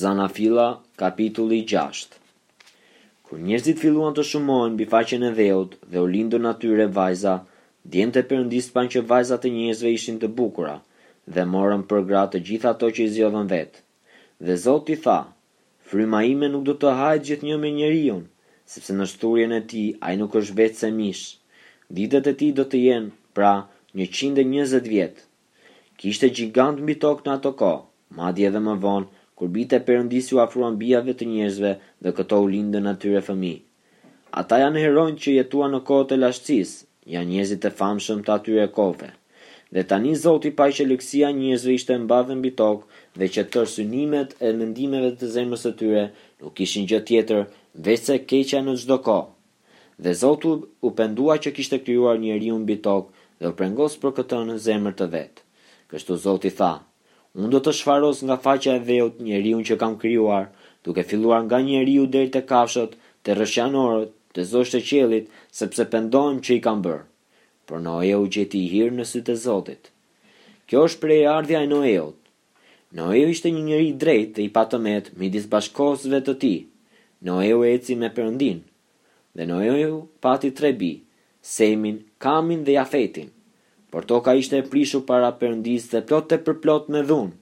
Zanafilla, kapitulli gjashtë Kur njerëzit filluan të shumohen mbi faqen e dheut dhe u lindën atyre vajza, djemtë e Perëndisë panë që vajzat e njerëzve ishin të bukura dhe morën për gra të gjithë ato që i zgjodhën vetë. Dhe Zoti tha, Fryma ime nuk do të hahet gjithnjë me njeriun, sepse në shthurjen e tij ai nuk është veçse mish. Ditët e tij do të jenë, pra, njëqind e njëzet vjet. Kishte gjigantë mbi tokë në ato kohë, madje edhe më vonë, kur bijtë e Perëndisë iu afruan bijave të njerëzve dhe këto u lindën atyre fëmijë. Ata janë heronjtë që jetuan në kohët e lashtësisë, janë njerëzit e famshëm të atyre kohëve. Dhe tani Zoti pa që ligësia e njerëzve ishte e madhe mbi tokë dhe që tërë synimet e mendimeve të zemrës së tyre nuk ishin gjë tjetër veçse e keqja në çdo kohë. Dhe Zoti u pendua që kishte krijuar njeriun mbi tokë dhe u brengos për këtë në zemër të vet. Kështu Zoti tha, Unë do të shfaros nga faqja e dheut njeriun që kam krijuar, duke filluar nga njeriu deri te kafshët, te rrëshqanorët, te zogjtë e qiellit, sepse pendohem që i kam bërë. Por Noeu gjeti hir në sytë e Zotit. Kjo është prejardhja e Noeut. Noeu ishte një njeri i drejtë dhe i patëmet midis bashkëkohësve të tij. Noeu eci me Perëndinë. Dhe Noeu pati tre bij, Semin, Kamin dhe Jafetin. Por toka ishte e prishur para Perëndisë dhe plotëpërplot me dhunë.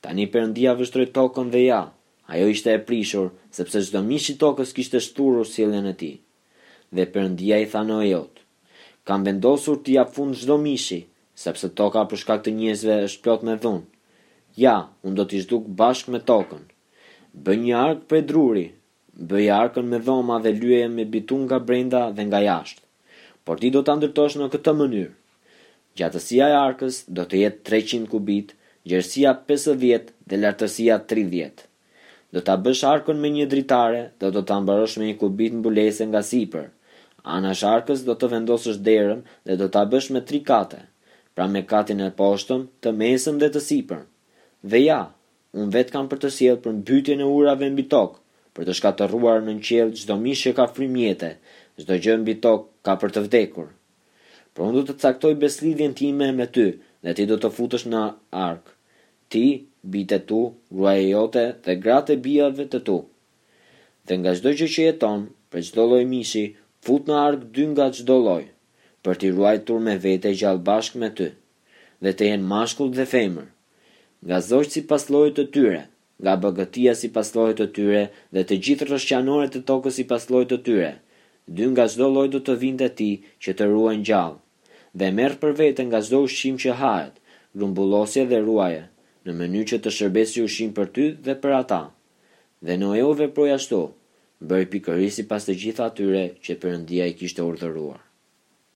Tani Perëndia vështroi tokën dhe ja, ajo ishte e prishur, sepse çdo mish i tokës kishte shthurur sjelljen e tij. Dhe Perëndia i tha Noeut, Kam vendosur t'i jap fund çdo mishi, sepse toka për shkak të njerëzve është plot me dhunë. Ja, unë do t'i zhduk bashkë me tokën. Bëj një arkë prej druri. Bëje arkën me dhoma dhe lyeje me bitum nga brenda dhe nga jashtë. Por ti do ta ndërtosh në këtë mënyrë, Gjatësia e arkës do të jetë treqind kubitë, gjerësia pesëdhjetë dhe lartësia tridhjetë. Do ta bësh arkën me një dritare dhe do ta mbarosh me një kubit mbulese nga sipër. Anash arkës do të vendosësh derën dhe do ta bësh me tri kate, pra me katin e poshtëm, të mesëm dhe të sipërm. Dhe ja, unë vetë kam për të sjellë përmbytjen e ujërave mbi tokë, për të shkatërruar nën qiell çdo mish që ka frymë jete, çdo gjë mbi tokë ka për të vdekur. Por unë do të caktoj besëlidhjen time me ty dhe ti do të futesh në arkë. Ti, bijtë e tu, gruaja jote dhe gratë e bijave të tu. Dhe nga çdo gjë që jeton, prej çdo lloj mishi, fut në arkë dy nga çdo lloj, për t'i ruajtur me vete gjallë bashkë me ty, dhe të jenë mashkull dhe femër, nga zogjtë sipas llojit të tyre, nga bagëtia sipas llojit të tyre dhe të gjithë rrëshqanorët e tokës sipas llojit të tyre, dy nga çdo lloj do të vijnë te ti që të ruhen gjallë. dhe merr për vete nga çdo ushqim që hahet, grumbulloje dhe ruaje, në mënyrë që të shërbejë si ushqim për ty dhe për ata. Dhe Noeu veproi ashtu, bëri pikërisht sipas të gjitha atyre që Perëndia i kishte urdhëruar.